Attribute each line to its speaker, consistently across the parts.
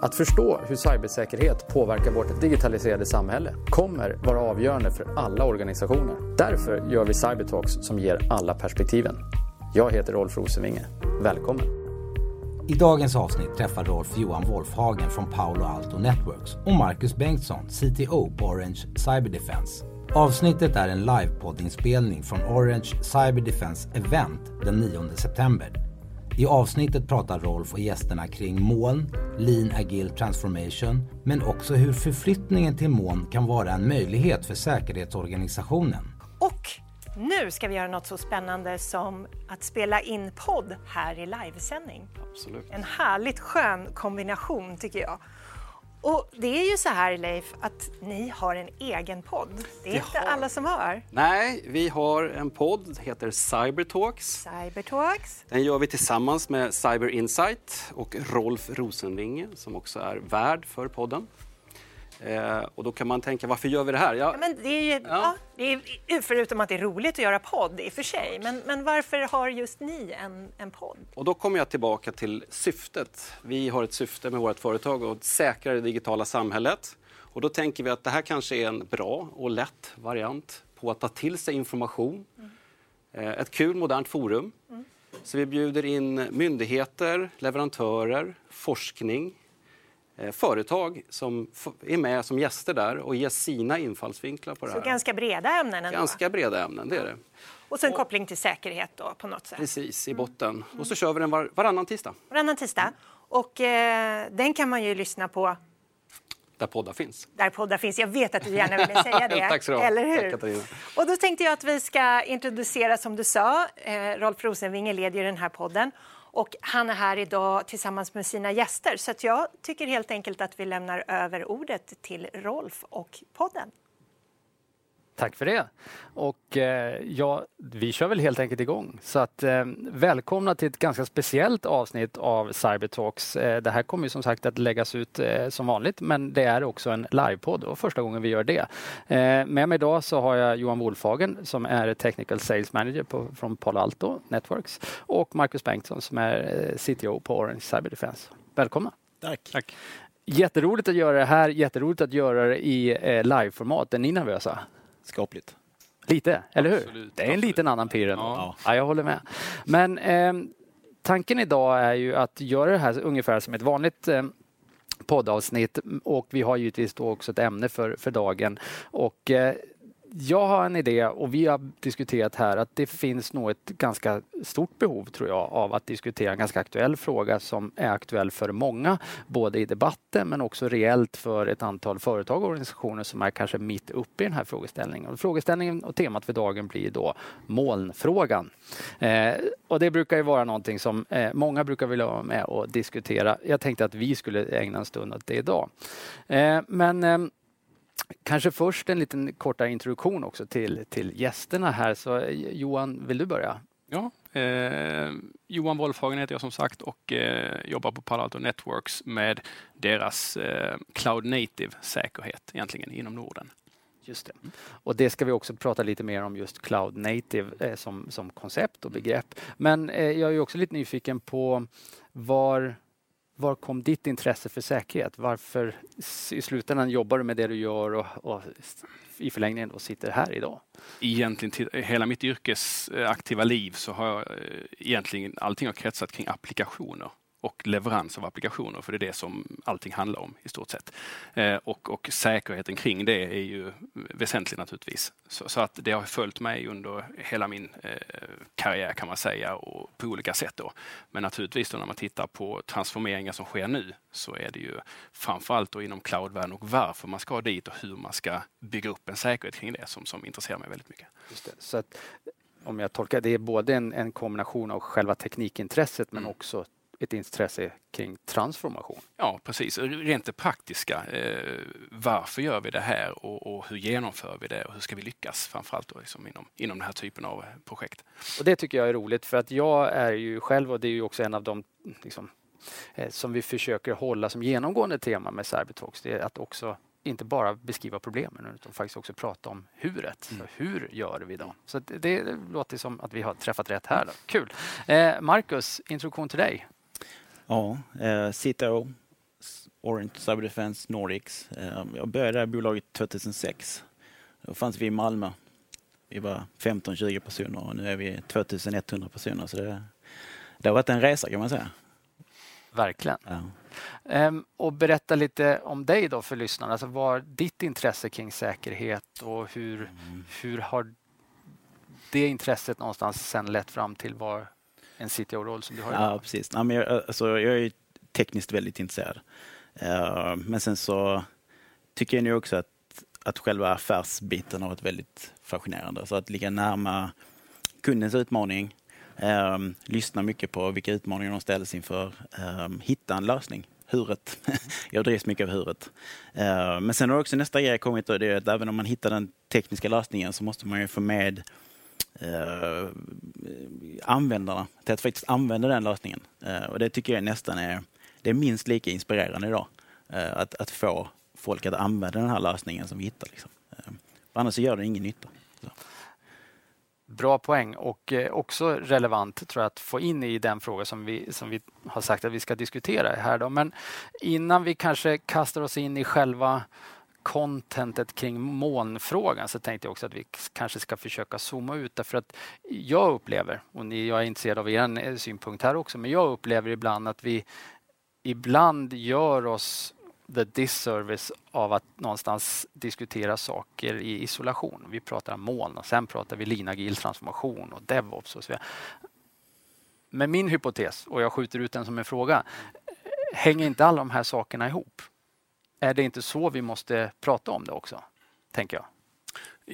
Speaker 1: Att förstå hur cybersäkerhet påverkar vårt digitaliserade samhälle kommer vara avgörande för alla organisationer. Därför gör vi Cybertalks som ger alla perspektiven. Jag heter Rolf Rosenvinge. Välkommen!
Speaker 2: I dagens avsnitt träffar Rolf Johan Wolfhagen från Paolo Alto Networks och Marcus Bengtsson, CTO på Orange Cyber Defense. Avsnittet är en livepoddinspelning från Orange Cyber Defense Event den 9 september i avsnittet pratar Rolf och gästerna kring moln, lean agile transformation, men också hur förflyttningen till moln kan vara en möjlighet för säkerhetsorganisationen.
Speaker 3: Och nu ska vi göra något så spännande som att spela in podd här i livesändning.
Speaker 4: Absolut.
Speaker 3: En härligt skön kombination tycker jag. Och det är ju så här Leif, att ni har en egen podd. Det är
Speaker 4: Vi
Speaker 3: inte
Speaker 4: har.
Speaker 3: alla som har.
Speaker 4: Nej, vi har en podd, heter Cybertalks.
Speaker 3: Cybertalks.
Speaker 4: Den gör vi tillsammans med Cyber Insight och Rolf Rosenvinge som också är värd för podden. Eh, och då kan man tänka, varför gör vi det här? Ja,
Speaker 3: Ja, men det är ju, ja. det är, förutom att det är roligt att göra podd i och för sig, men, men varför har just ni en, en podd?
Speaker 4: och då kommer jag tillbaka till syftet. Vi har ett syfte med vårt företag att säkra det digitala samhället. Och då tänker vi att det här kanske är en bra och lätt variant på att ta till sig information. Eh, Ett kul modernt forum. Så vi bjuder in myndigheter, leverantörer, forskning, företag som är med som gäster där och ger sina infallsvinklar på det
Speaker 3: Så
Speaker 4: här.
Speaker 3: ganska breda ämnen ändå.
Speaker 4: Ganska breda ämnen, det är det.
Speaker 3: Och så en koppling till säkerhet då på något sätt.
Speaker 4: Precis, i botten. Och så kör vi den var, varannan tisdag,
Speaker 3: Varannan tisdag. Och eh, den kan man ju lyssna på
Speaker 4: där poddar finns.
Speaker 3: där poddar finns. Jag vet att du gärna ville säga det.
Speaker 4: Tack så du.
Speaker 3: Eller hur?
Speaker 4: Tack, Katarina.
Speaker 3: Och då tänkte jag att vi ska introducera, som du sa, eh, Rolf Rosenvinge leder ju den här podden. Och han är här idag tillsammans med sina gäster. Så att jag tycker helt enkelt att vi lämnar över ordet till Rolf och podden.
Speaker 1: Tack för det. Och eh, ja, vi kör väl helt enkelt igång. Så att eh, välkomna till ett ganska speciellt avsnitt av Cybertalks. Eh, det här kommer ju som sagt att läggas ut som vanligt, men det är också en livepodd och första gången vi gör det. Med mig idag så har jag Johan Wolfhagen som är Technical Sales Manager på, från Palo Alto Networks och Marcus Bengtsson som är CTO på Orange Cyber Defense. Välkomna!
Speaker 5: Tack.
Speaker 1: Tack. Jätteroligt att göra det här, jätteroligt att göra det i liveformat. Är ni nervösa?
Speaker 5: Skapligt.
Speaker 1: Lite, eller hur?
Speaker 6: Absolut,
Speaker 1: det är en
Speaker 6: absolut.
Speaker 1: liten annan pirr.
Speaker 6: Ja.
Speaker 1: Ja. jag håller med. Men eh, tanken idag är ju att göra det här ungefär som ett vanligt eh, poddavsnitt och vi har givetvis då också ett ämne för, för dagen. Och eh, jag har en idé och vi har diskuterat här att det finns nog ett ganska stort behov tror jag av att diskutera en ganska aktuell fråga som är aktuell för många, både i debatten men också reellt för ett antal företag och organisationer som är kanske mitt uppe i den här frågeställningen. Och frågeställningen och temat för dagen blir då molnfrågan. Eh, och det brukar ju vara någonting som eh, många brukar vilja vara med och diskutera. Jag tänkte att vi skulle ägna en stund åt det idag. Eh, men eh, Kanske först en liten kortare introduktion också till, till gästerna här. Så eh, Johan, vill du börja?
Speaker 6: Ja, eh, Johan Wolfhagen heter jag som sagt och eh, jobbar på Palo Alto Networks med deras eh, Cloud Native-säkerhet egentligen inom Norden.
Speaker 1: Just det. Och det ska vi också prata lite mer om just Cloud Native eh, som, som koncept och begrepp. Men eh, jag är också lite nyfiken på var, var kom ditt intresse för säkerhet? Varför i slutändan jobbar du med det du gör och, och i förlängningen då sitter här idag?
Speaker 6: Egentligen till hela mitt yrkesaktiva eh, liv så har jag eh, egentligen allting har kretsat kring applikationer och leverans av applikationer, för det är det som allting handlar om i stort sett. Eh, och, och säkerheten kring det är ju väsentlig naturligtvis. Så, så att det har följt mig under hela min eh, karriär kan man säga och på olika sätt. Då. Men naturligtvis då när man tittar på transformeringar som sker nu så är det ju framförallt då inom cloudvärlden och varför man ska dit och hur man ska bygga upp en säkerhet kring det som, som intresserar mig väldigt mycket.
Speaker 1: Så att, om jag tolkar det är både en, en kombination av själva teknikintresset men
Speaker 6: Mm.
Speaker 1: också ett intresse kring transformation.
Speaker 6: Ja, precis. Rent det praktiska. Eh, varför gör vi det här och, och hur genomför vi det och hur ska vi lyckas framförallt då liksom inom, inom den här typen av eh, projekt?
Speaker 1: Och det tycker jag är roligt för att jag är ju själv och det är ju också en av de liksom, eh, som vi försöker hålla som genomgående tema med Cybertalks. Det är att också inte bara beskriva problemen utan faktiskt också prata om huret. Så hur gör vi då? Så att det, det låter som att vi har träffat rätt här. Då. Kul! Eh, Marcus, introduktion till dig.
Speaker 5: Ja, eh, CTO Orange Cyber Defense Nordics. Eh, jag började i bolaget 2006. Då fanns vi i Malmö. Vi var 15-20 personer och nu är vi 2100 personer. Så det, det har varit en resa kan man säga.
Speaker 1: Verkligen.
Speaker 5: Ja.
Speaker 1: Ehm, och berätta lite om dig då för lyssnarna. Alltså vad ditt intresse kring säkerhet och hur, hur har det intresset någonstans sen lett fram till vad en CTO-roll som du har
Speaker 5: Ja, precis. Ja, men jag, alltså, jag är ju tekniskt väldigt intresserad. Eh, men sen så tycker jag nu också att, att själva affärsbiten har varit väldigt fascinerande. Så att ligga närma kundens utmaning, eh, lyssna mycket på vilka utmaningar de ställs inför, eh, hitta en lösning. Huret. jag drivs mycket av huret. Eh, men sen har också nästa grej kommit och det är att även om man hittar den tekniska lösningen så måste man ju få med eh, användarna till att faktiskt använda den lösningen. Eh, och det tycker jag nästan är, det är minst lika inspirerande idag. Eh, att, att få folk att använda den här lösningen som vi hittar. Liksom. Eh, annars så gör det ingen nytta. Så.
Speaker 1: Bra poäng och eh, också relevant tror jag att få in i den fråga som vi, som vi har sagt att vi ska diskutera här. Då. Men innan vi kanske kastar oss in i själva contentet kring molnfrågan så tänkte jag också att vi kanske ska försöka zooma ut därför att jag upplever, och ni, jag är intresserad av er eh, synpunkt här också, men jag upplever ibland att vi ibland gör oss the disservice av att någonstans diskutera saker i isolation. Vi pratar om moln och sen pratar vi linagil transformation och DevOps och så vidare. Men min hypotes, och jag skjuter ut den som en fråga, eh, hänger inte alla de här sakerna ihop? Är det inte så vi måste prata om det också? Tänker jag.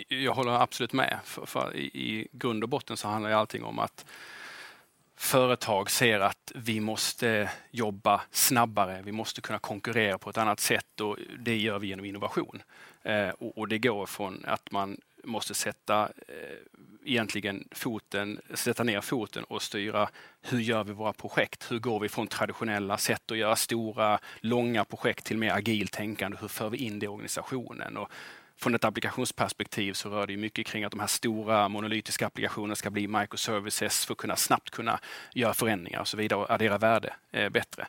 Speaker 6: Jag håller absolut med. För, för i, grund och botten så handlar ju allting om att företag ser att vi måste jobba snabbare, vi måste kunna konkurrera på ett annat sätt och det gör vi genom innovation. Eh, och, och, det går från att man måste sätta eh, egentligen foten, sätta ner foten och styra hur gör vi våra projekt? Hur går vi från traditionella sätt att göra stora, långa projekt till mer agilt tänkande? Hur för vi in det i organisationen? Och från ett applikationsperspektiv så rör det mycket kring att de här stora monolytiska applikationerna ska bli microservices för att kunna snabbt kunna göra förändringar och så vidare och addera värde eh, bättre.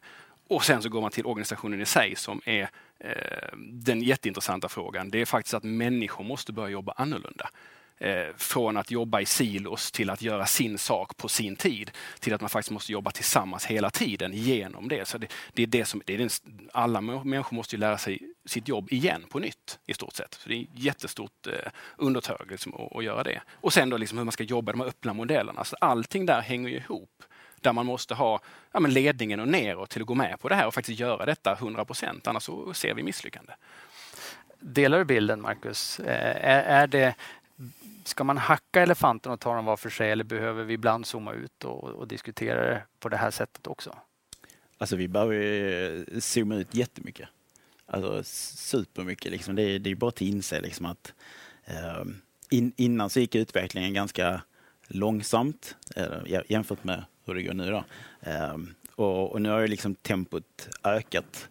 Speaker 6: Och sen så går man till organisationen i sig som är eh, den jätteintressanta frågan. Det är faktiskt att människor måste börja jobba annorlunda. Eh, från att jobba i silos till att göra sin sak på sin tid till att man faktiskt måste jobba tillsammans hela tiden genom det. Så det, det är det som, det är den, alla människor måste ju lära sig sitt jobb igen på nytt i stort sett. Så det är ett jättestort eh, undertag liksom, att, att, göra det. Och sen då liksom hur man ska jobba de här öppna modellerna. Så allting där hänger ju ihop där man måste ha ja, men ledningen och neråt till att gå med på det här och faktiskt göra detta 100 procent. Annars så ser vi misslyckande.
Speaker 1: Delar du bilden, Marcus? Eh, är, är det Ska man hacka elefanten och ta dem var för sig eller behöver vi ibland zooma ut och, och diskutera det på det här sättet också?
Speaker 5: Alltså vi behöver eh, zooma ut jättemycket. Alltså supermycket. Liksom. Det, är, det är bara att inse liksom att eh, in, innan så gick utvecklingen ganska långsamt eh, jämfört med hur det går nu. Då. Eh, och, och, nu har ju liksom tempot ökat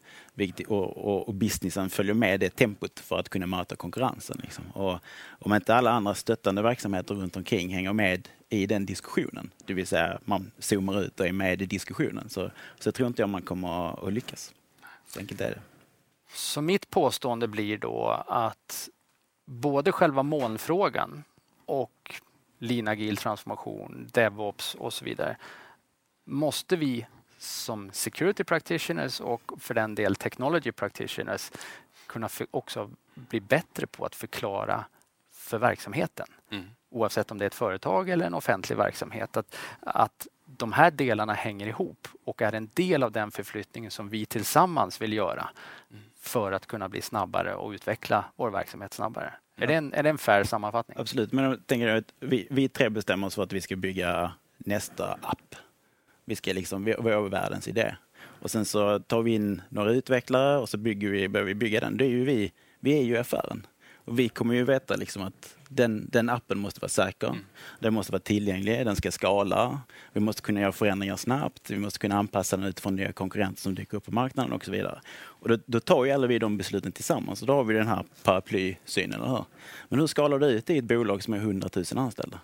Speaker 5: och, och, och, businessen följer med det tempot för att kunna möta konkurrensen. Liksom. Och om inte alla andra stöttande verksamheter runt omkring hänger med i den diskussionen, det vill säga man zoomar ut och är med i diskussionen, så, så tror inte jag man kommer att lyckas. Så enkelt är det.
Speaker 1: Så mitt påstående blir då att både själva molnfrågan och lean agil transformation, DevOps och så vidare måste vi som security practitioners och för den del technology practitioners kunna också bli bättre på att förklara för verksamheten. Mm. Oavsett om det är ett företag eller en offentlig verksamhet. Att, att de här delarna hänger ihop och är en del av den förflyttningen som vi tillsammans vill göra mm. för att kunna bli snabbare och utveckla vår verksamhet snabbare. Ja. Är, det en, är det en fair sammanfattning?
Speaker 5: Absolut, men jag tänker att vi, vi tre bestämmer oss för att vi ska bygga nästa app vi ska liksom, vi, har världens idé. Och sen så tar vi in några utvecklare och så bygger vi, börjar vi bygga den. Det är ju vi, vi är ju affären. Och vi kommer ju veta liksom att den, den appen måste vara säker. Mm. Den måste vara tillgänglig, den ska skala. Vi måste kunna göra förändringar snabbt. Vi måste kunna anpassa den utifrån nya konkurrenter som dyker upp på marknaden och så vidare. Och då, då tar ju alla vi de besluten tillsammans och då har vi den här paraplysynen, eller hur? Men hur skalar du ut i ett bolag som är 100 000 anställda?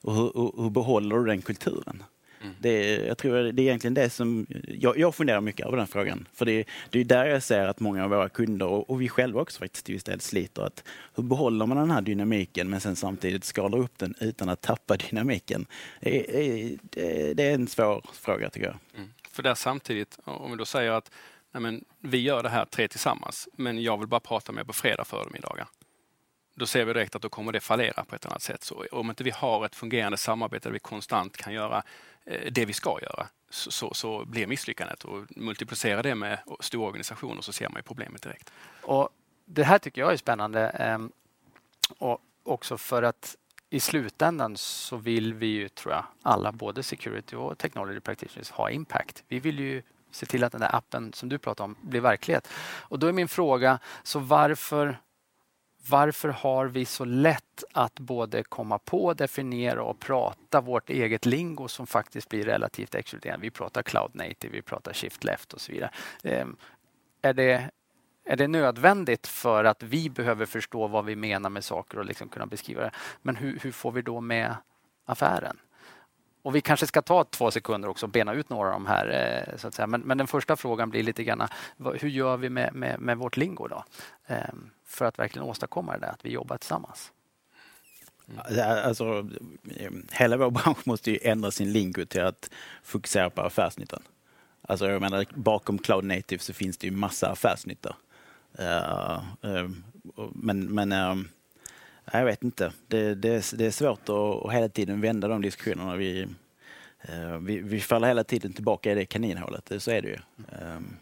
Speaker 5: Och hur, hur, hur behåller du den kulturen? Mm. Det, jag tror det är egentligen det som... Jag, jag funderar mycket över den frågan. För det, det är där jag ser att många av våra kunder och, och vi själva också faktiskt till viss del sliter. Att hur behåller man den här dynamiken men sen samtidigt skalar upp den utan att tappa dynamiken? Det, det, det är en svår fråga tycker jag. Mm.
Speaker 6: För där samtidigt, om vi då säger att nej men, vi gör det här tre tillsammans, men jag vill bara prata med er på fredag förmiddagar då ser vi direkt att då kommer det fallera på ett annat sätt. Så om inte vi har ett fungerande samarbete där vi konstant kan göra eh, det vi ska göra så, så, så blir misslyckandet. Och multiplicera det med stora organisationer så ser man ju problemet direkt.
Speaker 1: Och det här tycker jag är spännande. Ehm, och också för att i slutändan så vill vi ju, tror jag, alla, både security och technology practitioners, ha impact. Vi vill ju se till att den där appen som du pratar om blir verklighet. Och då är min fråga, så varför varför har vi så lätt att både komma på, definiera och prata vårt eget lingo som faktiskt blir relativt exkluderande? Vi pratar cloud native, vi pratar shift left och så vidare. Ehm, är det, är det nödvändigt för att vi behöver förstå vad vi menar med saker och liksom kunna beskriva det? Men hur, hur får vi då med affären? Och vi kanske ska ta två sekunder också och bena ut några av de här. Eh, så att säga. Men, men den första frågan blir lite grann, hur gör vi med, med, med vårt lingo då? Ehm, för att verkligen åstadkomma det där, att vi jobbar tillsammans.
Speaker 5: Mm. Alltså, ehm, hela vår bransch måste ju ändra sin lingo till att fokusera på affärsnyttan. Alltså jag menar, bakom Cloud Native så finns det ju massa affärsnytta. Uh, eh, uh, ehm, men men jag vet inte. Det, det, det är svårt att, att, hela tiden vända de diskussionerna. Vi, eh, vi, vi faller hela tiden tillbaka i det kaninhålet, så är det ju. Ehm,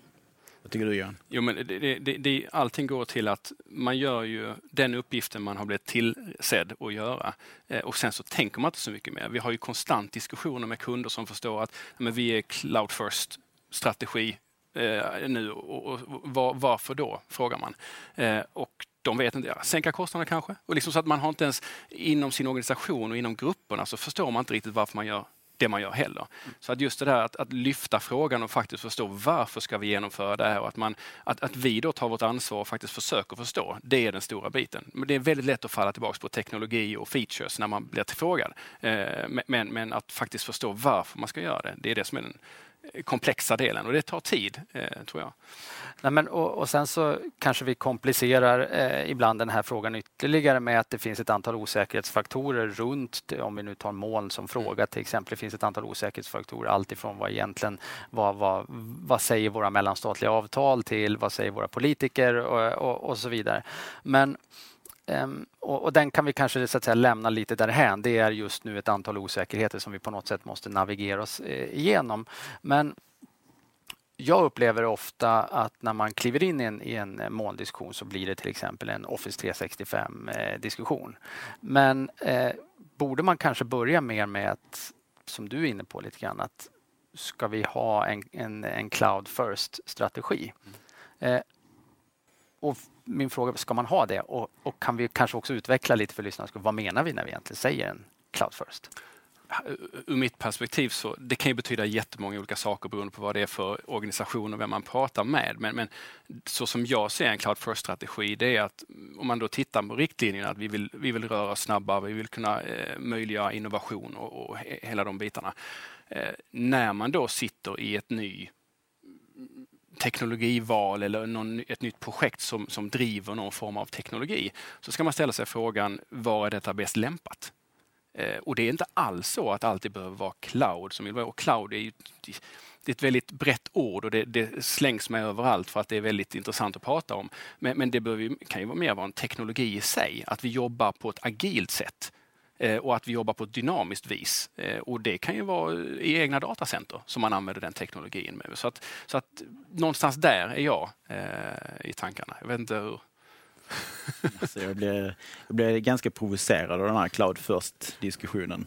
Speaker 5: vad tycker du Johan?
Speaker 6: Jo, men det, det, det, allting går till att man gör ju den uppgiften man har blivit tillsedd att göra. Eh, och sen så tänker man inte så mycket mer. Vi har ju konstant diskussioner med kunder som förstår att men vi är cloud first strategi eh, nu och, och, var, varför då? Frågar man. Eh, och de vet inte, ja, sänka kostnaderna kanske. Och liksom så att man har inte ens inom sin organisation och inom grupperna så förstår man inte riktigt varför man gör det man gör heller. Så att just det där att, att, lyfta frågan och faktiskt förstå varför ska vi genomföra det här och att, man, att, att vi då tar vårt ansvar och faktiskt försöker förstå, det är den stora biten. Men det är väldigt lätt att falla tillbaka på teknologi och features när man blir tillfrågad. Eh, men, men att faktiskt förstå varför man ska göra det, det är det som är den komplexa delen. Och det tar tid, eh, tror jag.
Speaker 1: Nej, men, och, och, sen så kanske vi komplicerar eh, ibland den här frågan ytterligare med att det finns ett antal osäkerhetsfaktorer runt, om vi nu tar moln som fråga till exempel, det finns ett antal osäkerhetsfaktorer. Alltifrån vad egentligen, vad, vad, vad säger våra mellanstatliga avtal till vad säger våra politiker och, och, och så vidare. Men och, och, den kan vi kanske så att säga, lämna lite därhän. Det är just nu ett antal osäkerheter som vi på något sätt måste navigera oss eh, igenom. Men jag upplever ofta att när man kliver in i en, i en molndiskussion så blir det till exempel en Office 365 eh. Men eh, borde man kanske börja mer med att, som du är inne på lite grann, att ska vi ha en, en, en cloud first strategi? Mm. Eh, och min fråga, ska man ha det? Och, och, kan vi kanske också utveckla lite för lyssnarna, vad menar vi när vi egentligen säger en cloud first?
Speaker 6: ur mitt perspektiv så det kan ju betyda jättemånga olika saker beroende på vad det är för organisation och vem man pratar med. Men, men så som jag ser en cloud first-strategi det är att om man då tittar på riktlinjerna att vi vill, vi vill röra snabbare, vi vill kunna eh, möjliggöra innovation och, och hela de bitarna. Eh, när man då sitter i ett ny teknologival eller någon, ett nytt projekt som, som driver någon form av teknologi så ska man ställa sig frågan var är detta bäst lämpat? Eh, och det är inte alls så att allt behöver vara cloud. Som vill vara. Och cloud är, ju, det är ett väldigt brett ord och det, det, slängs med överallt för att det är väldigt intressant att prata om. Men, men det behöver, kan ju mer vara en teknologi i sig, att vi jobbar på ett agilt sätt och att vi jobbar på ett dynamiskt vis. Eh, och det kan ju vara i egna datacenter som man använder den teknologin med. Så att, så att någonstans där är jag i tankarna. Jag vet inte hur
Speaker 5: alltså jag, blev, jag blev ganska provocerad av den här cloud first-diskussionen.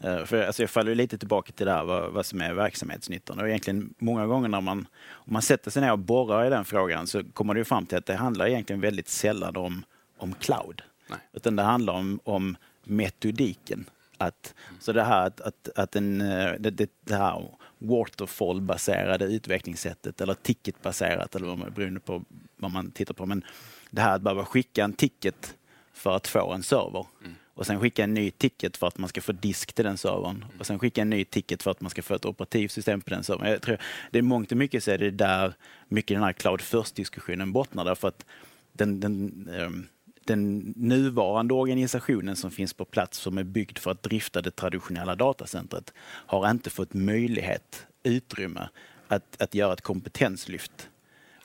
Speaker 5: För alltså jag faller lite tillbaka till det här vad, vad som är verksamhetsnyttan. Och egentligen många gånger när man, om man sätter sig ner och borrar i den frågan så kommer det fram till att det handlar egentligen väldigt sällan om, om cloud. Nej. Utan det handlar om, om metodiken. Att, Så det här att, att, att en, eh, det, det, här waterfall-baserade utvecklingssättet eller ticketbaserat eller man, beroende på vad man tittar på. Men det här att behöva skicka en ticket för att få en server. Mm. och sen skicka en ny ticket för att man ska få disk till den servern och sen skicka en ny ticket för att man ska få ett operativsystem på den servern. Jag tror, det är mångt och mycket så är det där mycket den här cloud first-diskussionen bottnar därför att den, den, um, den nuvarande organisationen som finns på plats som är byggd för att drifta det traditionella datacentret har inte fått möjlighet, utrymme att, att göra ett kompetenslyft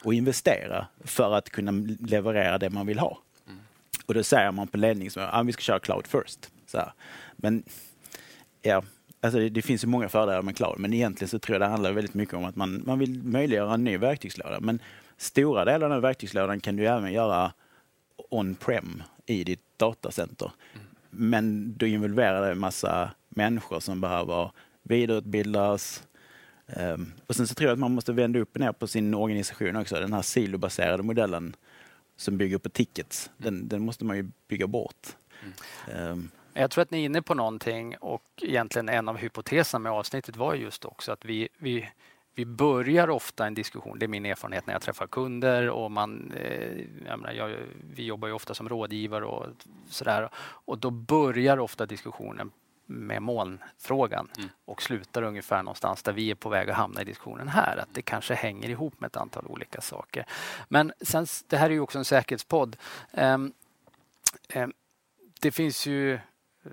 Speaker 5: och investera för att kunna leverera det man vill ha. Mm. Och då säger man på ledningen att ah, vi ska köra cloud first. Så här. Men ja, alltså det, det, finns ju många fördelar med cloud, men egentligen så tror jag det handlar väldigt mycket om att man, man vill möjliggöra en ny verktygslåda. Men stora delar av den verktygslådan kan du även göra on-prem i ditt datacenter. Mm. Men då involverar en massa människor som behöver vidareutbildas, Um, och sen så tror jag att man måste vända upp och ner på sin organisation också. Den här silobaserade modellen som bygger på tickets, mm. den, den, måste man ju bygga bort.
Speaker 1: Mm. Um, jag tror att ni är inne på någonting och egentligen en av hypoteserna med avsnittet var just också att vi, vi, vi börjar ofta en diskussion, det är min erfarenhet när jag träffar kunder och man, eh, jag menar, jag, vi jobbar ju ofta som rådgivare och sådär och då börjar ofta diskussionen med molnfrågan mm. och slutar ungefär någonstans där vi är på väg att hamna i diskussionen här. Att det kanske hänger ihop med ett antal olika saker. Men sen, det här är ju också en säkerhetspodd. Um, um, det finns ju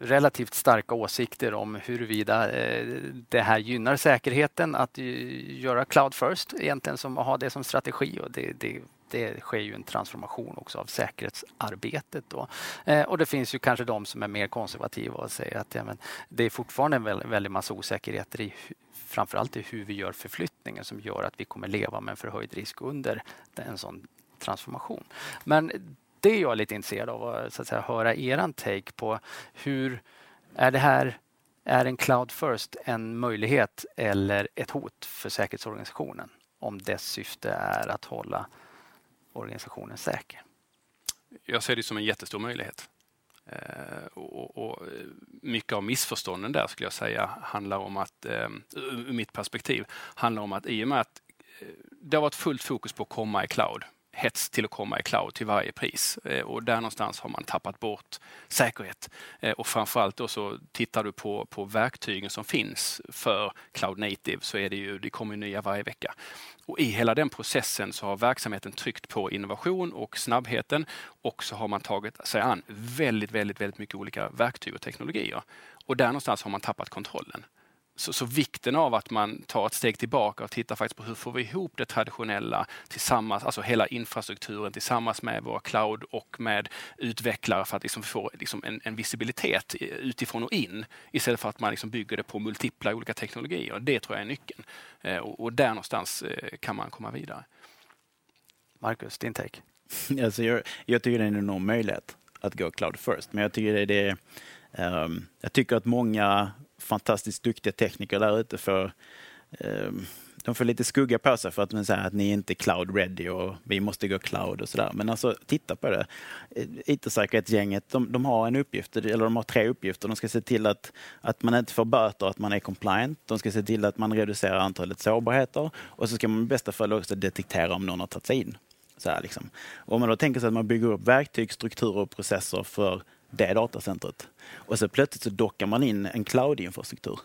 Speaker 1: relativt starka åsikter om huruvida eh, det här gynnar säkerheten att göra cloud first egentligen som att ha det som strategi och det, det det sker ju en transformation också av säkerhetsarbetet. Då. Eh, och det finns ju kanske de som är mer konservativa och säger att ja, men det är fortfarande en väldig väldigt massa osäkerheter i framförallt i hur vi gör förflyttningen som gör att vi kommer leva med en förhöjd risk under en sån transformation. Men det är jag lite intresserad av att, så att säga, höra er take på hur är det här är en cloud first en möjlighet eller ett hot för säkerhetsorganisationen om dess syfte är att hålla organisationen säker?
Speaker 6: Jag ser det som en jättestor möjlighet. Eh, och, och, eh, mycket av missförstånden där skulle jag säga handlar om att, eh, ur mitt perspektiv, handlar om att i och med att eh, det har varit fullt fokus på att komma i cloud hets till att komma i cloud till varje pris. Eh, och där någonstans har man tappat bort säkerhet. Eh, och framförallt då så tittar du på, på verktygen som finns för cloud native så är det ju, det kommer nya varje vecka. Och I hela den processen så har verksamheten tryckt på innovation och snabbheten och så har man tagit sig an väldigt, väldigt, väldigt mycket olika verktyg och teknologier. Och där någonstans har man tappat kontrollen. Så, så, vikten av att man tar ett steg tillbaka och tittar faktiskt på hur får vi ihop det traditionella tillsammans, alltså hela infrastrukturen tillsammans med våra cloud och med utvecklare för att liksom få liksom en, en, visibilitet utifrån och in istället för att man liksom bygger det på multipla olika teknologier. Det tror jag är nyckeln eh, och, och, där någonstans eh, kan man komma vidare.
Speaker 1: Marcus, din take?
Speaker 5: Alltså jag, jag tycker det är en enorm möjlighet att gå cloud first, men jag tycker det, det um, jag tycker att många fantastiskt duktiga tekniker där ute får ehm, de får lite skugga på sig för att man säger att ni är inte cloud ready och vi måste gå cloud och sådär. Men alltså titta på det. Eh, IT-säkerhetsgänget, de, de, har en uppgift, eller de har tre uppgifter. De ska se till att, att man inte får böter, att man är compliant. De ska se till att man reducerar antalet sårbarheter och så ska man i bästa fall också detektera om någon har tagit sig in. Så här liksom. Om man då tänker sig att man bygger upp verktyg, strukturer och processer för det datacentret. Och så plötsligt så dockar man in en cloud-infrastruktur.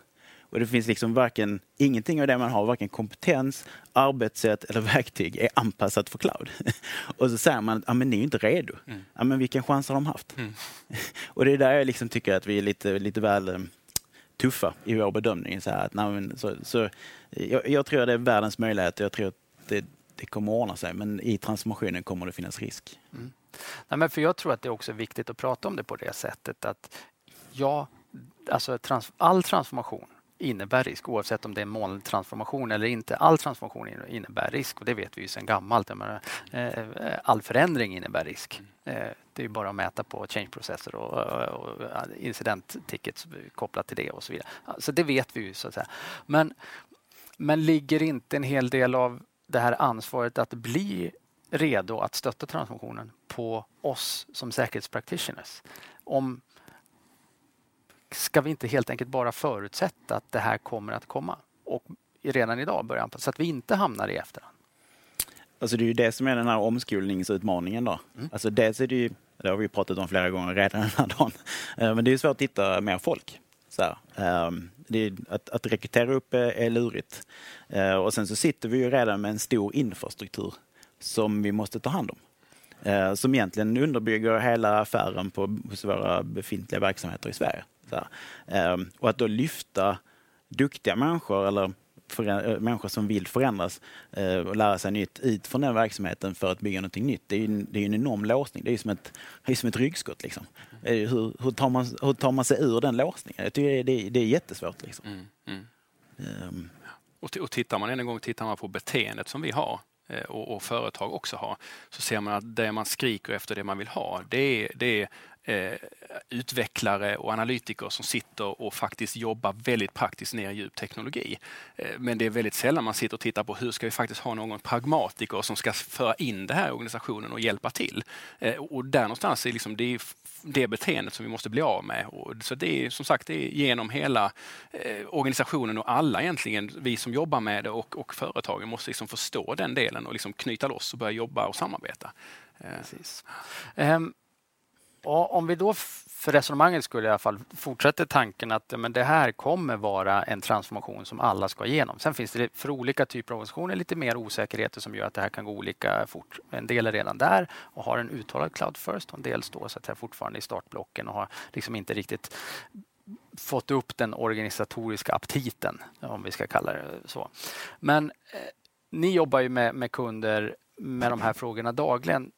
Speaker 5: Och det finns liksom varken, ingenting av det man har, varken kompetens, arbetssätt eller verktyg är anpassat för cloud. och så säger man att ah, men ni är inte redo. Mm. Ah, men vilken chans har de haft? Mm. och det är där jag liksom tycker att vi är lite, lite väl um, tuffa i vår bedömning. Så att, nej, så, så, jag, jag, tror att det är världens möjlighet jag tror att det, det kommer att ordna sig. Men i transformationen kommer det finnas risk. Mm.
Speaker 1: Nej, men för jag tror att det är också viktigt att prata om det på det sättet att ja, alltså trans all transformation innebär risk oavsett om det är molntransformation eller inte. All transformation innebär risk och det vet vi ju sedan gammalt. Menar, eh, all förändring innebär risk. Eh, det är bara att mäta på change-processer och, och incident-tickets kopplat till det och så vidare. Så det vet vi ju. Så att säga. Men, men ligger inte en hel del av det här ansvaret att bli redo att stötta transformationen på oss som säkerhetspractitioners. Om, ska vi inte helt enkelt bara förutsätta att det här kommer att komma och redan idag börja anpassa så att vi inte hamnar i efterhand?
Speaker 5: Alltså det är ju det som är den här omskolningsutmaningen. Då. Mm. Alltså dels är det ju Det har vi pratat om flera gånger redan den här dagen. Eh, men det är svårt att hitta mer folk. Ehm, är, att, att rekrytera upp är, är lurigt. Eh, och sen så sitter vi ju redan med en stor infrastruktur som vi måste ta hand om. Eh, som egentligen underbygger hela affären på, hos våra befintliga verksamheter i Sverige. Ehm, och att då lyfta duktiga människor eller för, människor som vill förändras eh, och lära sig nytt ut från den verksamheten för att bygga någonting nytt. Det är ju det är en enorm låsning. Det är som ett, det är som ett ryggskott. Liksom. Eh, hur, hur, tar man, hur tar man sig ur den låsningen? Jag tycker det, det är jättesvårt. Liksom. Mm, mm.
Speaker 6: Um. Och, och tittar man en gång tittar man på beteendet som vi har eh, Eh, och, och, företag också har, så ser man att det man skriker efter, det man vill ha, det är, det är eh, utvecklare och analytiker som sitter och faktiskt jobbar väldigt praktiskt ner i djup teknologi. Eh, men det är väldigt sällan man sitter och tittar på hur ska vi faktiskt ha någon pragmatiker som ska föra in det här i organisationen och hjälpa till. Eh, och där någonstans är liksom det, det beteendet som vi måste bli av med. Och så det är som sagt det är genom hela eh, organisationen och alla egentligen, vi som jobbar med det och, och företagen måste liksom förstå den delen och liksom knyta loss och börja jobba och samarbeta.
Speaker 1: Precis. Um, och om vi då för resonemanget skulle i alla fall fortsätter tanken att men det här kommer vara en transformation som alla ska igenom. Sen finns det för olika typer av organisationer lite mer osäkerheter som gör att det här kan gå olika fort. En del är redan där och har en uttalad cloud first och en del står så att säga fortfarande i startblocken och har liksom inte riktigt fått upp den organisatoriska aptiten, om vi ska kalla det så. Men eh, ni jobbar ju med, med kunder med de här frågorna dagligen.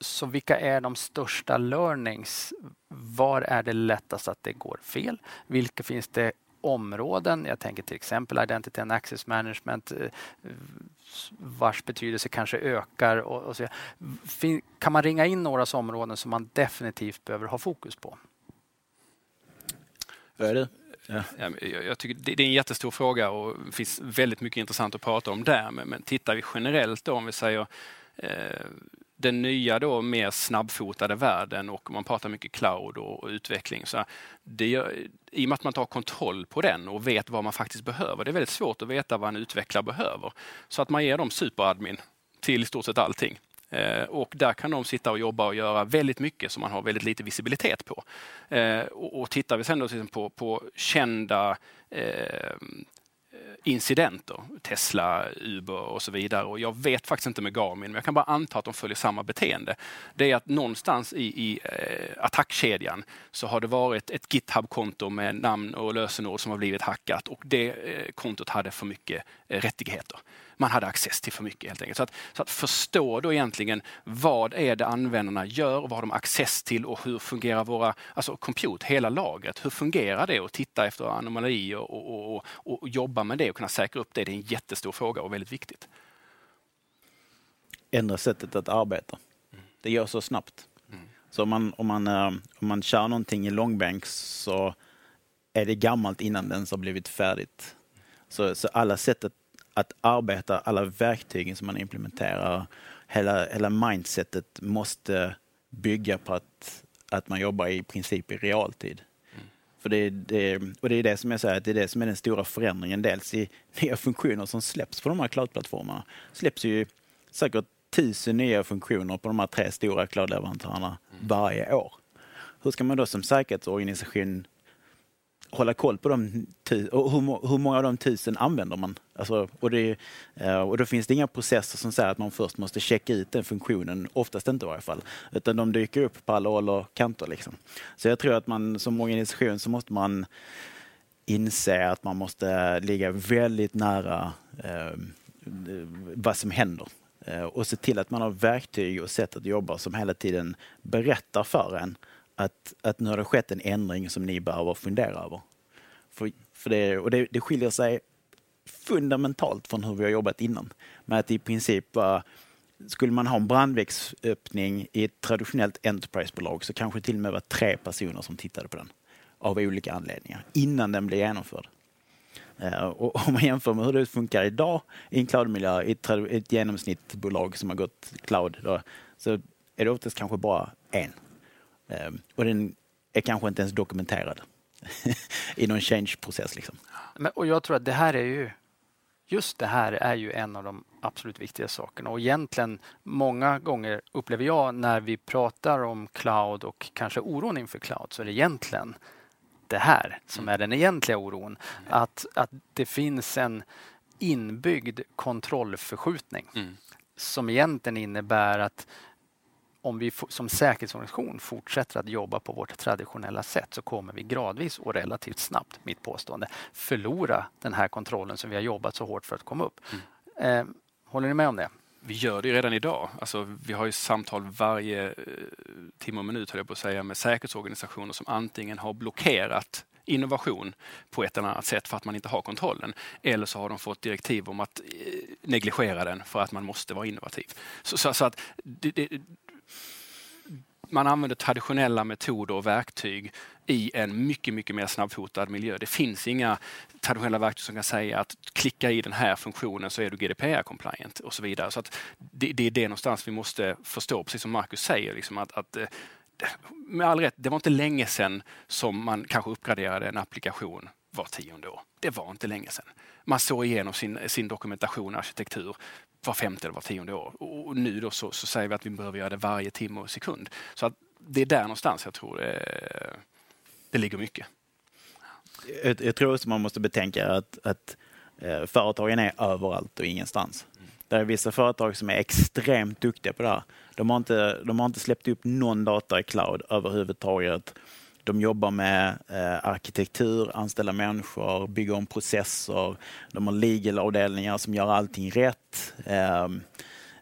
Speaker 1: Så vilka är de största learnings? Var är det lättast att det går fel? Vilka finns det områden? Jag tänker till exempel Identity and Access Management eh, vars betydelse kanske ökar. Och, och så. Kan man ringa in några områden som man definitivt behöver ha fokus på?
Speaker 5: Vad är det?
Speaker 6: Ja. Jag tycker det är en jättestor fråga och det finns väldigt mycket intressant att prata om där. Men, men tittar vi generellt då, om vi säger eh, den nya då mer snabbfotade världen och man pratar mycket cloud och, och utveckling. Så det I och med att man tar kontroll på den och vet vad man faktiskt behöver. Det är väldigt svårt att veta vad en utvecklare behöver. Så att man ger dem superadmin till i stort sett allting. Eh, och där kan de sitta och jobba och göra väldigt mycket som man har väldigt lite visibilitet på. Eh, och, och tittar vi sen då på, på kända eh, incidenter. Tesla, Uber och så vidare. Och jag vet faktiskt inte med Garmin, men jag kan bara anta att de följer samma beteende. Det är att någonstans i, i eh, attackkedjan så har det varit ett GitHub-konto med namn och lösenord som har blivit hackat och det eh, kontot hade för mycket eh, rättigheter man hade access till för mycket helt enkelt. Så att, så att förstå då egentligen vad är det användarna gör, vad har de access till och hur fungerar våra, alltså compute, hela lagret, hur fungerar det och titta efter anomalier och, och, och, och jobba med det och kunna säkra upp det. Det är en jättestor fråga och väldigt viktigt.
Speaker 5: Ändra sättet att arbeta. Det gör så snabbt. Mm. Så om man, om, man, eh, om man kör någonting i långbänk så är det gammalt innan det ens har blivit färdigt. Så, så alla sätt att att arbeta, alla verktygen som man implementerar, hela, hela mindsetet måste bygga på att, att man jobbar i princip i realtid. Mm. För det, det, och det är det som jag säger, att det är det som är den stora förändringen. Dels i nya funktioner som släpps på de här cloudplattformarna. släpps ju säkert tusen nya funktioner på de här tre stora cloudleverantörerna mm. varje år. Hur ska man då som säkerhetsorganisation hålla koll på dem och hur, hur många av de tusen använder man? Alltså, och, det, eh, och då finns det inga processer som säger att man först måste checka ut den funktionen, oftast inte i varje fall, utan de dyker upp på alla håll och kanter. Liksom. Så jag tror att man som organisation så måste man inse att man måste ligga väldigt nära eh, vad som händer eh, och se till att man har verktyg och sätt att jobba som hela tiden berättar för en att, att nu har det skett en ändring som ni behöver fundera över. För, för det, och det, det skiljer sig fundamentalt från hur vi har jobbat innan. Med att i princip uh, skulle man ha en brandvägsöppning i ett traditionellt Enterprise-bolag så kanske till och med var tre personer som tittade på den av olika anledningar innan den blev genomförd. Uh, och om man jämför med hur det funkar idag i en cloudmiljö i ett, ett genomsnittbolag som har gått cloud då, så är det oftast kanske bara en och den är kanske inte ens dokumenterad i någon change-process. Liksom.
Speaker 1: Men, och jag tror att det här är ju just det här är ju en av de absolut viktigaste sakerna och egentligen många gånger upplever jag när vi pratar om cloud och kanske oron inför cloud så är det egentligen det här som är den egentliga oron. Att, att det finns en inbyggd kontrollförskjutning
Speaker 6: Mm.
Speaker 1: som egentligen innebär att om vi som säkerhetsorganisation fortsätter att jobba på vårt traditionella sätt så kommer vi gradvis och relativt snabbt, mitt påstående, förlora den här kontrollen som vi har jobbat så hårt för att komma upp. Eh, håller ni med om det?
Speaker 6: Vi gör det redan idag. Alltså, vi har ju samtal varje eh, timme och minut, höll jag på att säga, med säkerhetsorganisationer som antingen har blockerat innovation på ett eller annat sätt för att man inte har kontrollen. Eller så har de fått direktiv om att eh, negligera den för att man måste vara innovativ. Så, så, så att det, det, man använder traditionella metoder och verktyg i en mycket, mycket mer snabbfotad miljö. Det finns inga traditionella verktyg som kan säga att klicka i den här funktionen så är du GDPR-compliant och så vidare. Så att det, det är det någonstans vi måste förstå, precis som Marcus säger, liksom att, att eh, med all rätt, det var inte länge sedan som man kanske uppgraderade en applikation var tionde år. Det var inte länge sedan. Man såg igenom sin, sin dokumentation och arkitektur var femte eller var tionde år. Och nu då så, så säger vi att vi behöver göra det varje timme och sekund. Så att det är där någonstans jag tror det, det ligger mycket.
Speaker 5: Jag, jag tror också man måste betänka att, att eh, företagen är överallt och ingenstans. Det är vissa företag som är extremt duktiga på det här. De har inte, de har inte släppt upp någon data i cloud överhuvudtaget. De jobbar med eh, arkitektur, anställa människor, bygga om processer. De har legal-avdelningar som gör allting rätt. Ehm,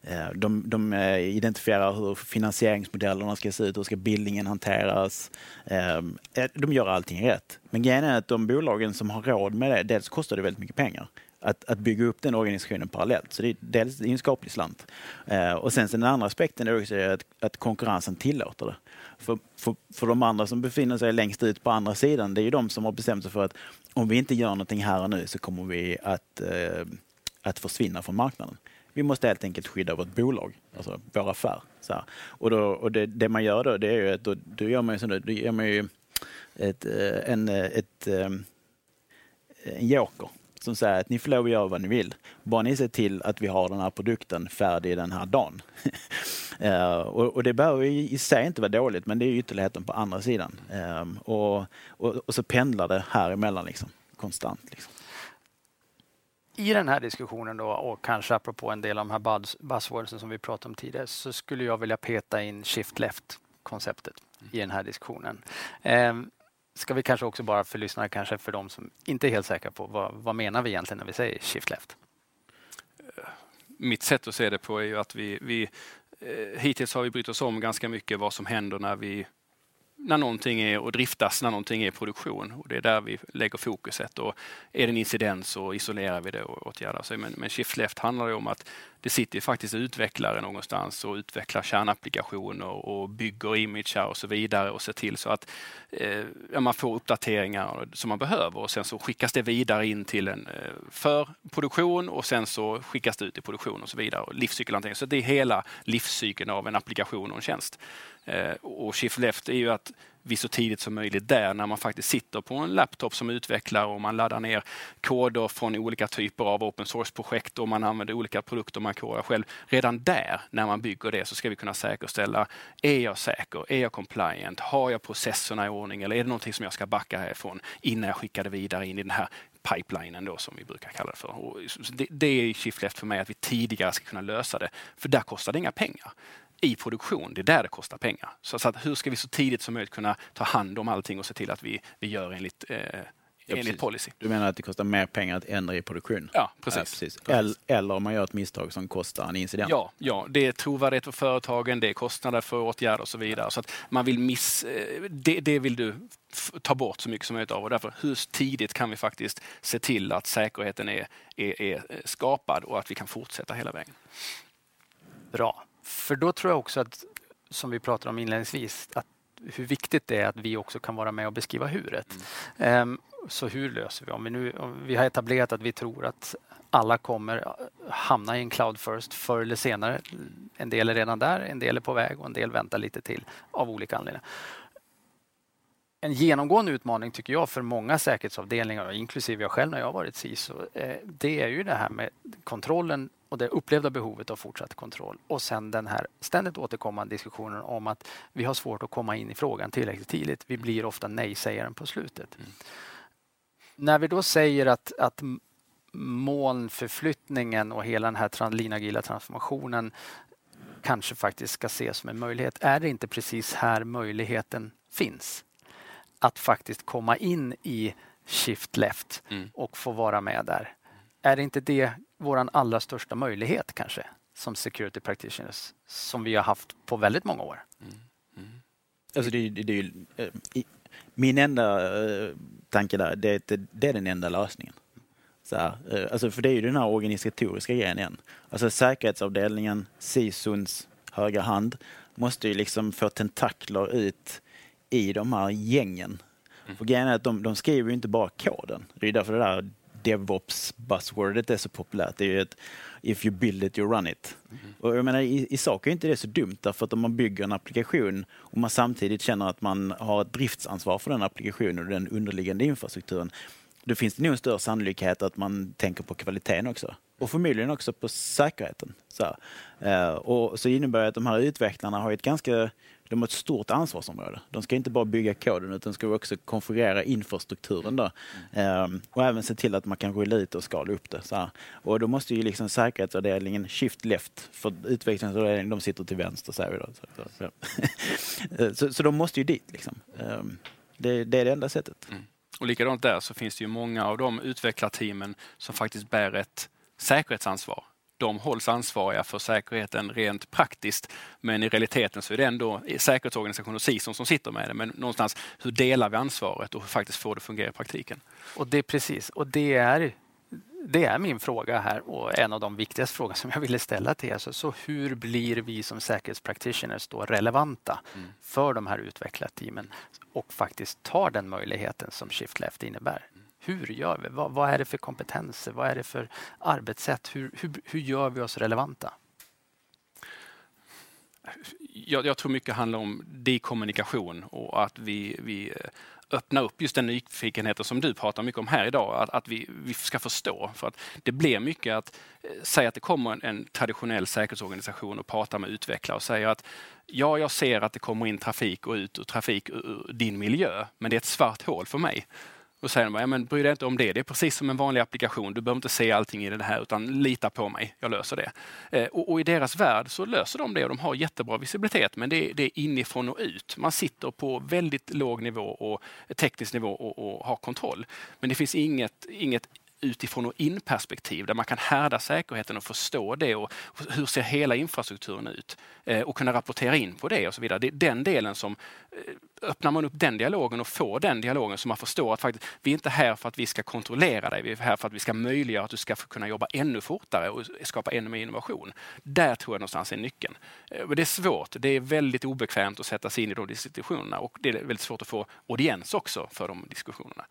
Speaker 5: eh, de, de eh, identifierar hur finansieringsmodellerna ska se ut, hur ska bildningen hanteras. Ehm, eh, de gör allting rätt. Men grejen är att de bolagen som har råd med det, dels kostar det väldigt mycket pengar att, att bygga upp den organisationen parallellt. Så det är dels en skaplig slant. Eh, och sen sen den andra aspekten är också att, att konkurrensen tillåter det. För, för, för de andra som befinner sig längst ut på andra sidan, det är ju de som har bestämt sig för att om vi inte gör någonting här och nu så kommer vi att, eh, att försvinna från marknaden. Vi måste helt enkelt skydda vårt bolag, alltså vår affär. Så här. Och, då, och det, det, man gör då, det är ju att då, då gör man ju, så, då gör man ju ett, eh, en, ett, eh, en joker som säger att ni får lov att göra vad ni vill. Bara ni ser till att vi har den här produkten färdig den här dagen. uh, och, och, det behöver i, i sig inte vara dåligt, men det är ytterligheten på andra sidan. Um, och, och, och, så pendlar det här emellan liksom, konstant. Liksom.
Speaker 1: I den här diskussionen då och kanske apropå en del av de här buzz, buzzwordsen som vi pratade om tidigare så skulle jag vilja peta in shift left konceptet i den här diskussionen. Um, ska vi kanske också bara för lyssnare, kanske för de som inte är helt säkra på vad, vad menar vi egentligen när vi säger shift left?
Speaker 6: Mitt sätt att se det på är ju att vi, vi eh, hittills har vi brytt oss om ganska mycket vad som händer när vi när någonting är och driftas när någonting är i produktion. Och det är där vi lägger fokuset. Och är det en incident så isolerar vi det och åtgärdar. Men, men Shift Left handlar ju om att det sitter faktiskt utvecklare någonstans och utvecklar kärnapplikationer och bygger imager och så vidare och ser till så att eh, man får uppdateringar som man behöver och sen så skickas det vidare in till en eh, för produktion och sen så skickas det ut i produktion och så vidare. Och livscykelhantering. Så det är hela livscykeln av en applikation och en tjänst. Eh, och Shift Left är ju att vi så tidigt som möjligt där när man faktiskt sitter på en laptop som utvecklare och man laddar ner koder från olika typer av open source-projekt och man använder olika produkter man kodar själv. Redan där, när man bygger det, så ska vi kunna säkerställa, är jag säker? Är jag compliant? Har jag processerna i ordning eller är det någonting som jag ska backa härifrån innan jag skickar det vidare in i den här pipelinen då som vi brukar kalla det för. Och det, det är shift left för mig att vi tidigare ska kunna lösa det, för där kostar det inga pengar i produktion. Det är där det kostar pengar. Så, så att hur ska vi så tidigt som möjligt kunna ta hand om allting och se till att vi, vi gör enligt eh,
Speaker 5: Ja,
Speaker 6: enligt policy.
Speaker 5: Du menar att det kostar mer pengar att ändra i produktion?
Speaker 6: Ja, precis.
Speaker 5: Ja, precis. Eller, eller om man gör ett misstag som kostar en incident?
Speaker 6: Ja, ja, det är trovärdighet för företagen, det är kostnader för åtgärder och så vidare. Så att man vill miss, det, det vill du ta bort så mycket som möjligt av och därför hur tidigt kan vi faktiskt se till att säkerheten är, är, är skapad och att vi kan fortsätta hela vägen.
Speaker 1: Bra, för då tror jag också att, som vi pratade om inledningsvis, att hur viktigt det är att vi också kan vara med och beskriva huret. Mm. Um, så hur löser vi? Om vi, nu, om vi har etablerat att vi tror att alla kommer hamna i en cloud first förr eller senare. En del är redan där, en del är på väg och en del väntar lite till av olika anledningar. en genomgående utmaning tycker jag för många säkerhetsavdelningar, inklusive jag själv när jag varit CISO, eh, det är ju det här med kontrollen och det upplevda behovet av fortsatt kontroll. Och sen den här ständigt återkommande diskussionen om att vi har svårt att komma in i frågan tillräckligt tidigt. Vi blir ofta nej-sägaren på slutet. Mm. När vi då säger att, att molnförflyttningen och hela den här linagila transformationen kanske faktiskt ska ses som en möjlighet. Är det inte precis här möjligheten finns? Att faktiskt komma in i shift left mm. och få vara med där. Är det inte det vår allra största möjlighet kanske som security practitioners som vi har haft på väldigt många år? Mm.
Speaker 5: Mm. Alltså det, det, det, det, min enda uh, tanke där, det, det, är den enda lösningen. Så här, uh, alltså för det är ju den här organisatoriska grejen igen. Alltså säkerhetsavdelningen, SISUns högra hand, måste ju liksom få tentakler ut i de här gängen. Mm. För grejen är att de, de skriver ju inte bara koden. Det är därför det där DevOps-buzzwordet är så populärt. Det är ju ett if you build it, you run it. Mm. Och jag menar, i, i sak är inte det så dumt därför att om man bygger en applikation och man samtidigt känner att man har ett driftsansvar för den applikationen och den underliggande infrastrukturen, då finns det nog en större sannolikhet att man tänker på kvaliteten också. Och förmodligen också på säkerheten. Så, uh, och så innebär det att de här utvecklarna har ett ganska de har ett stort ansvarsområde. De ska inte bara bygga koden utan ska också konfigurera infrastrukturen då. Mm. Ehm, och även se till att man kan rulla ut och skala upp det. Så här. Och då måste ju liksom säkerhetsavdelningen shift left, för utvecklingsavdelningen de sitter till vänster säger vi då. Så, så, så, så de måste ju dit liksom. Um, det, det, är det enda sättet. Mm.
Speaker 6: Och likadant där så finns det ju många av de utvecklarteamen som faktiskt bär ett säkerhetsansvar de hålls ansvariga för säkerheten rent praktiskt. Men i realiteten så är det ändå säkerhetsorganisationen och CISON som sitter med det. Men någonstans, hur delar vi ansvaret och hur faktiskt får det fungera i praktiken?
Speaker 1: Och det är precis, och det är det är min fråga här och en av de viktigaste frågor som jag ville ställa till er. Så, så hur blir vi som säkerhetspractitioners då relevanta mm. för de här utvecklarteamen och faktiskt tar den möjligheten som Shift Left innebär? Hur gör vi? Vad, vad, är det för kompetenser? Vad är det för arbetssätt? Hur, hur, hur gör vi oss relevanta?
Speaker 6: Jag, jag, tror mycket handlar om dekommunikation och att vi, vi eh, öppnar upp just den nyfikenheten som du pratar mycket om här idag, att, att vi, vi, ska förstå. För att det blir mycket att eh, säga att det kommer en, en, traditionell säkerhetsorganisation och pratar med utvecklare och säger att ja, jag ser att det kommer in trafik och ut ur trafik ur din miljö, men det är ett svart hål för mig. Då säger de, ja, men bry dig inte om det. Det är precis som en vanlig applikation. Du behöver inte se allting i det här utan lita på mig. Jag löser det. Eh, och, och, i deras värld så löser de det och de har jättebra visibilitet. Men det, det, är inifrån och ut. Man sitter på väldigt låg nivå och teknisk nivå och, och har kontroll. Men det finns inget, inget utifrån och in-perspektiv där man kan härda säkerheten och förstå det och hur ser hela infrastrukturen ut eh, och kunna rapportera in på det och så vidare. Det är den delen som eh, öppnar man upp den dialogen och får den dialogen så man förstår att faktiskt, vi är inte här för att vi ska kontrollera dig, vi är här för att vi ska möjliggöra att du ska kunna jobba ännu fortare och skapa ännu mer innovation. Där tror jag någonstans är nyckeln. Eh, men det är svårt, det är väldigt obekvämt att sätta sig in i de diskussionerna och det är väldigt svårt att få audiens också för de diskussionerna.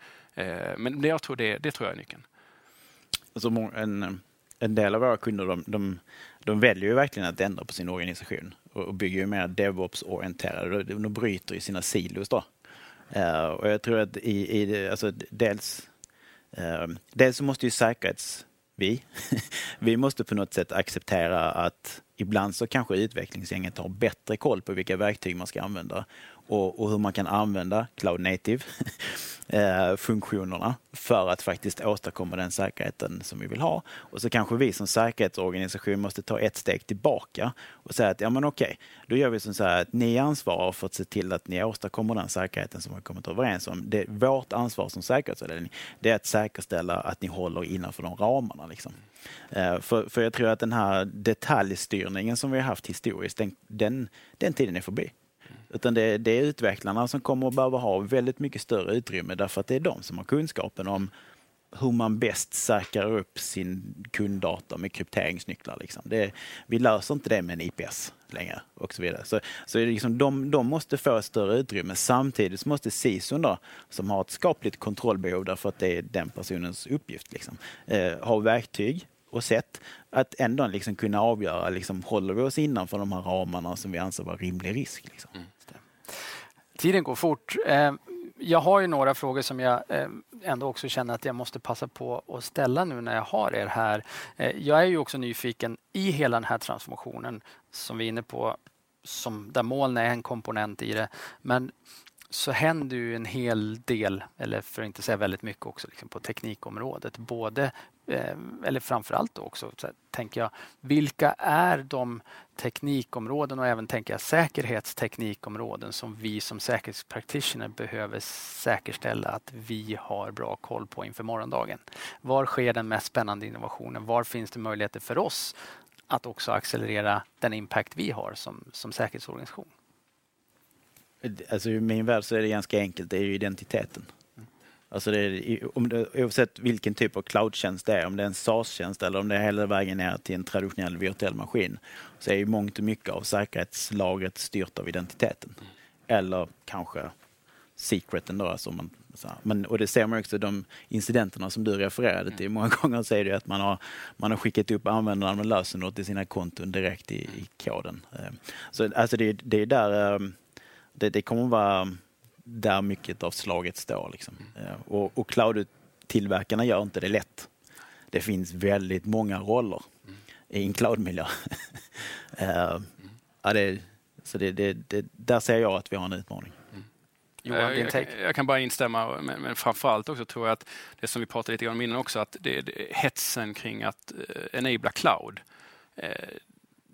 Speaker 6: Men jag tror det, det tror jag är nyckeln
Speaker 5: alltså en, en del av våra kunder de, de, de väljer ju verkligen att ändra på sin organisation och, och bygger ju mer DevOps-orienterade. De, de bryter ju sina silos då. Uh, och jag tror att i, i alltså dels, uh, dels så måste ju säkerhets vi, vi måste på något sätt acceptera att ibland så kanske utvecklingsgänget har bättre koll på vilka verktyg man ska använda och, och hur man kan använda cloud native-funktionerna eh, för att faktiskt åstadkomma den säkerheten som vi vill ha. Och så kanske vi som säkerhetsorganisation måste ta ett steg tillbaka och säga att ja men okej, då gör vi som så här att ni ansvarar för att se till att ni åstadkommer den säkerheten som vi har kommit överens om. Det, vårt ansvar som säkerhetsavdelning, det är att säkerställa att ni håller innanför de ramarna. Liksom. Eh, för, för jag tror att den här detaljstyrningen som vi har haft historiskt, den, den, den tiden är förbi. Utan det, det, är utvecklarna som kommer att behöva ha väldigt mycket större utrymme därför att det är de som har kunskapen om hur man bäst säkrar upp sin kunddata med krypteringsnycklar. Liksom. Det, vi löser inte det med en IPS längre och så vidare. Så, så liksom de, de måste få ett större utrymme. Samtidigt måste CISOn då, som har ett skapligt kontrollbehov därför att det är den personens uppgift, liksom, eh, ha verktyg och sätt att ändå liksom kunna avgöra, liksom, håller vi oss innanför de här ramarna som vi anser vara rimlig risk? Liksom. Mm.
Speaker 1: Tiden går fort. Eh, jag har ju några frågor som jag eh, ändå också känner att jag måste passa på att ställa nu när jag har er här. Eh, jag är ju också nyfiken i hela den här transformationen som vi är inne på, som, där moln är en komponent i det. Men så händer ju en hel del, eller för att inte säga väldigt mycket också, liksom på teknikområdet. Både, Eh, eller framförallt också, så här, tänker jag, vilka är de teknikområden och även tänker jag säkerhetsteknikområden som vi som säkerhetspraktitioner behöver säkerställa att vi har bra koll på inför morgondagen. Var sker den mest spännande innovationen? Var finns det möjligheter för oss att också accelerera den impact vi har som, som säkerhetsorganisation?
Speaker 5: Alltså i min värld så är det ganska enkelt, det är ju identiteten. Alltså det är, om det, oavsett vilken typ av cloudtjänst det är, om det är en SaaS-tjänst eller om det är hela vägen ner till en traditionell virtuell maskin, så är ju mångt och mycket av säkerhetslagret styrt av identiteten. Eller kanske secreten då. Alltså man, men, och det ser man också de incidenterna som du refererade till. Många gånger säger är det att man har, man har skickat upp användarnamn och lösenord till sina konton direkt i, i koden. Eh, så alltså det, det är där eh, det, det kommer vara där mycket av slaget står. Liksom. Mm. Och, och cloud-tillverkarna gör inte det lätt. Det finns väldigt många roller mm. i en cloud-miljö. uh, ja, det, så det, det, det, där ser jag att vi har en utmaning. Mm.
Speaker 6: Johan, jag, jag, jag, kan bara instämma, men, men framförallt också tror jag att det som vi pratade lite om innan också, att det, det, hetsen kring att uh, enabla cloud.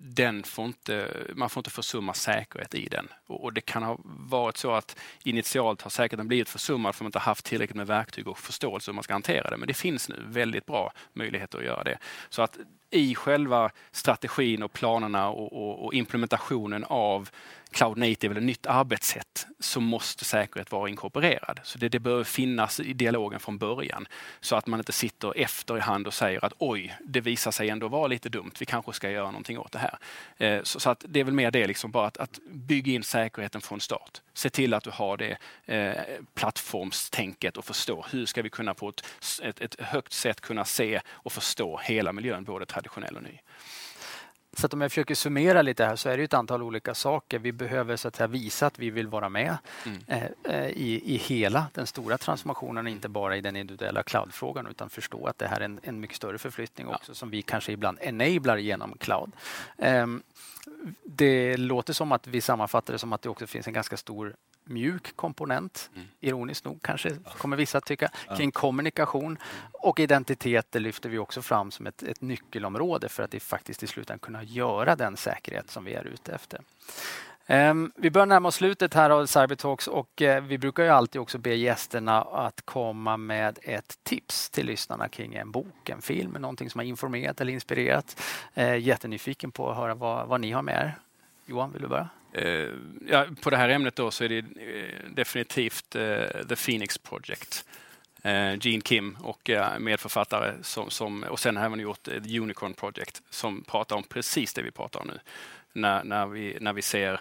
Speaker 6: Den får inte, man får inte försumma säkerhet i den. Och, och, det kan ha varit så att initialt har säkerheten blivit försummad för att man inte haft tillräckligt med verktyg och förståelse hur man ska hantera det. Men det finns nu väldigt bra möjligheter att göra det. Så att i själva strategin och planerna och, och, och implementationen av cloud native eller nytt arbetssätt så måste säkerhet vara inkorporerad. Så det, det bör finnas i dialogen från början så att man inte sitter efter i hand och säger att oj, det visar sig ändå vara lite dumt. Vi kanske ska göra någonting åt det här. Eh, så, så, att det är väl mer det, liksom bara att, att bygga in säkerheten från start. Se till att du har det eh, plattformstänket och förstå hur ska vi kunna på ett, ett, ett högt sätt kunna se och förstå hela miljön, både traditionell och ny.
Speaker 1: Så att om jag försöker summera lite här så är det ett antal olika saker. Vi behöver så att säga, visa att vi vill vara med mm. eh, eh i, i hela den stora transformationen, inte bara i den individuella cloudfrågan utan förstå att det här är en, en mycket större förflyttning ja. också som vi kanske ibland enablar genom cloud. Eh, det låter som att vi sammanfattar det som att det också finns en ganska stor mjuk komponent, mm. ironiskt nog kanske kommer vissa att tycka, kring kommunikation. Och identitet det lyfter vi också fram som ett, ett nyckelområde för att det faktiskt i slutändan kunna göra den säkerhet som vi är ute efter. Um, vi börjar närma oss slutet här av Cybertalks och uh, vi brukar ju alltid också be gästerna att komma med ett tips till lyssnarna kring en bok, en film, någonting som har informerat eller inspirerat. Uh, jättenyfiken på att höra vad, vad ni har med er. Johan, vill du börja?
Speaker 6: Eh, ja, på det här ämnet då så är det eh, definitivt eh, The Phoenix Project. Gene Kim och medförfattare som, som, och sen har även gjort The Unicorn Project som pratar om precis det vi pratar om nu. När, när, vi, när vi ser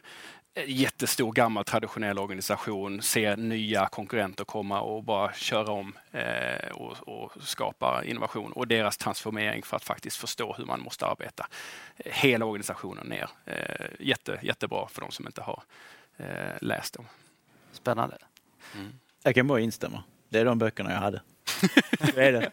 Speaker 6: jättestor gammal traditionell organisation ser nya konkurrenter komma och bara köra om eh, och, och, skapa innovation och deras transformering för att faktiskt förstå hur man måste arbeta. Hela organisationen ner. Eh, jätte, jättebra för de som inte har eh, läst dem.
Speaker 1: Spännande.
Speaker 5: Mm. Jag kan bara instämma. Det är de böckerna jag hade. det är det.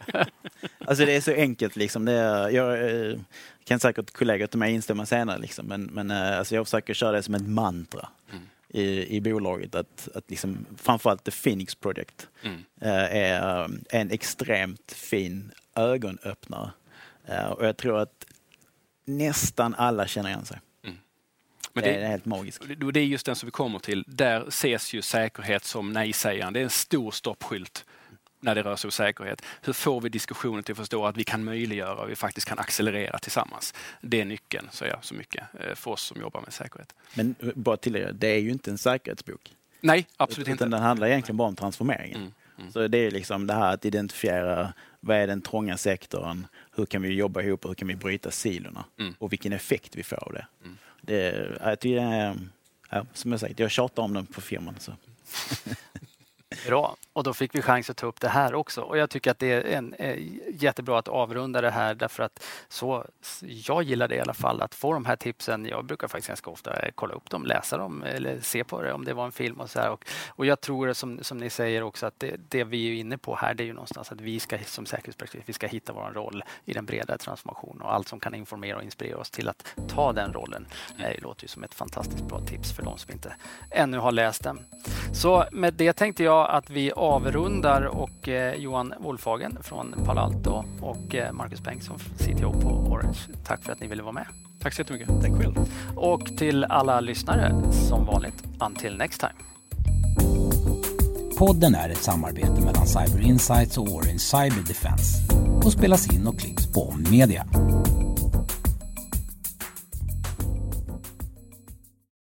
Speaker 5: Alltså det är så enkelt liksom. Det är, jag eh, kan säkert kollegor till mig instämma senare liksom. Men, men eh, alltså jag försöker köra det som ett mantra. Mm. I, i bolaget att, att liksom, framförallt The Phoenix Project mm. Eh, är en extremt fin ögonöppnare. Och jag tror att nästan alla känner igen sig. Mm. Men det, det, är helt magiskt.
Speaker 6: Det är just den som vi kommer till. Där ses ju säkerhet som nej-sägaren. Det är en stor stoppskylt när det rör sig om säkerhet. Hur får vi diskussionen till att förstå att vi kan möjliggöra och vi faktiskt kan accelerera tillsammans? Det är nyckeln, så jag, så mycket eh, för oss som jobbar med säkerhet.
Speaker 5: Men eh, bara tillägga, det är ju inte en säkerhetsbok.
Speaker 6: Nej, absolut
Speaker 5: Utan
Speaker 6: inte.
Speaker 5: Den handlar egentligen bara om transformeringen. Mm, mm. Så det är liksom det här att identifiera vad är den trånga sektorn? Hur kan vi jobba ihop? Hur kan vi bryta silorna? Mm. Och vilken effekt vi får av det. Mm. det jag tycker är, ja, som jag sagt, jag tjatar om den på firman. Så.
Speaker 1: Bra, och då fick vi chans att ta upp det här också. Och jag tycker att det är en, eh, jättebra att avrunda det här därför att så, jag gillar det i alla fall, att få de här tipsen. Jag brukar faktiskt ganska ofta eh, kolla upp dem, läsa dem eller se på det om det var en film och så här. Och, och jag tror som, som ni säger också att det, det, vi är inne på här det är ju någonstans att vi ska som säkerhetsperspektiv, vi ska hitta vår roll i den breda transformationen och allt som kan informera och inspirera oss till att ta den rollen. Det låter ju som ett fantastiskt bra tips för de som inte ännu har läst den. Så med det tänkte jag att vi avrundar och eh, Johan Wolfhagen från Palo Alto och eh, Marcus Bengtsson, CTO på Orange. Tack för att ni ville vara med.
Speaker 6: Tack så jättemycket.
Speaker 5: Tack själv.
Speaker 1: Och till alla lyssnare, som vanligt, until next time.
Speaker 2: Podden är ett samarbete mellan Cyber Insights och Orange Cyber Defense och spelas in och klipps på Media.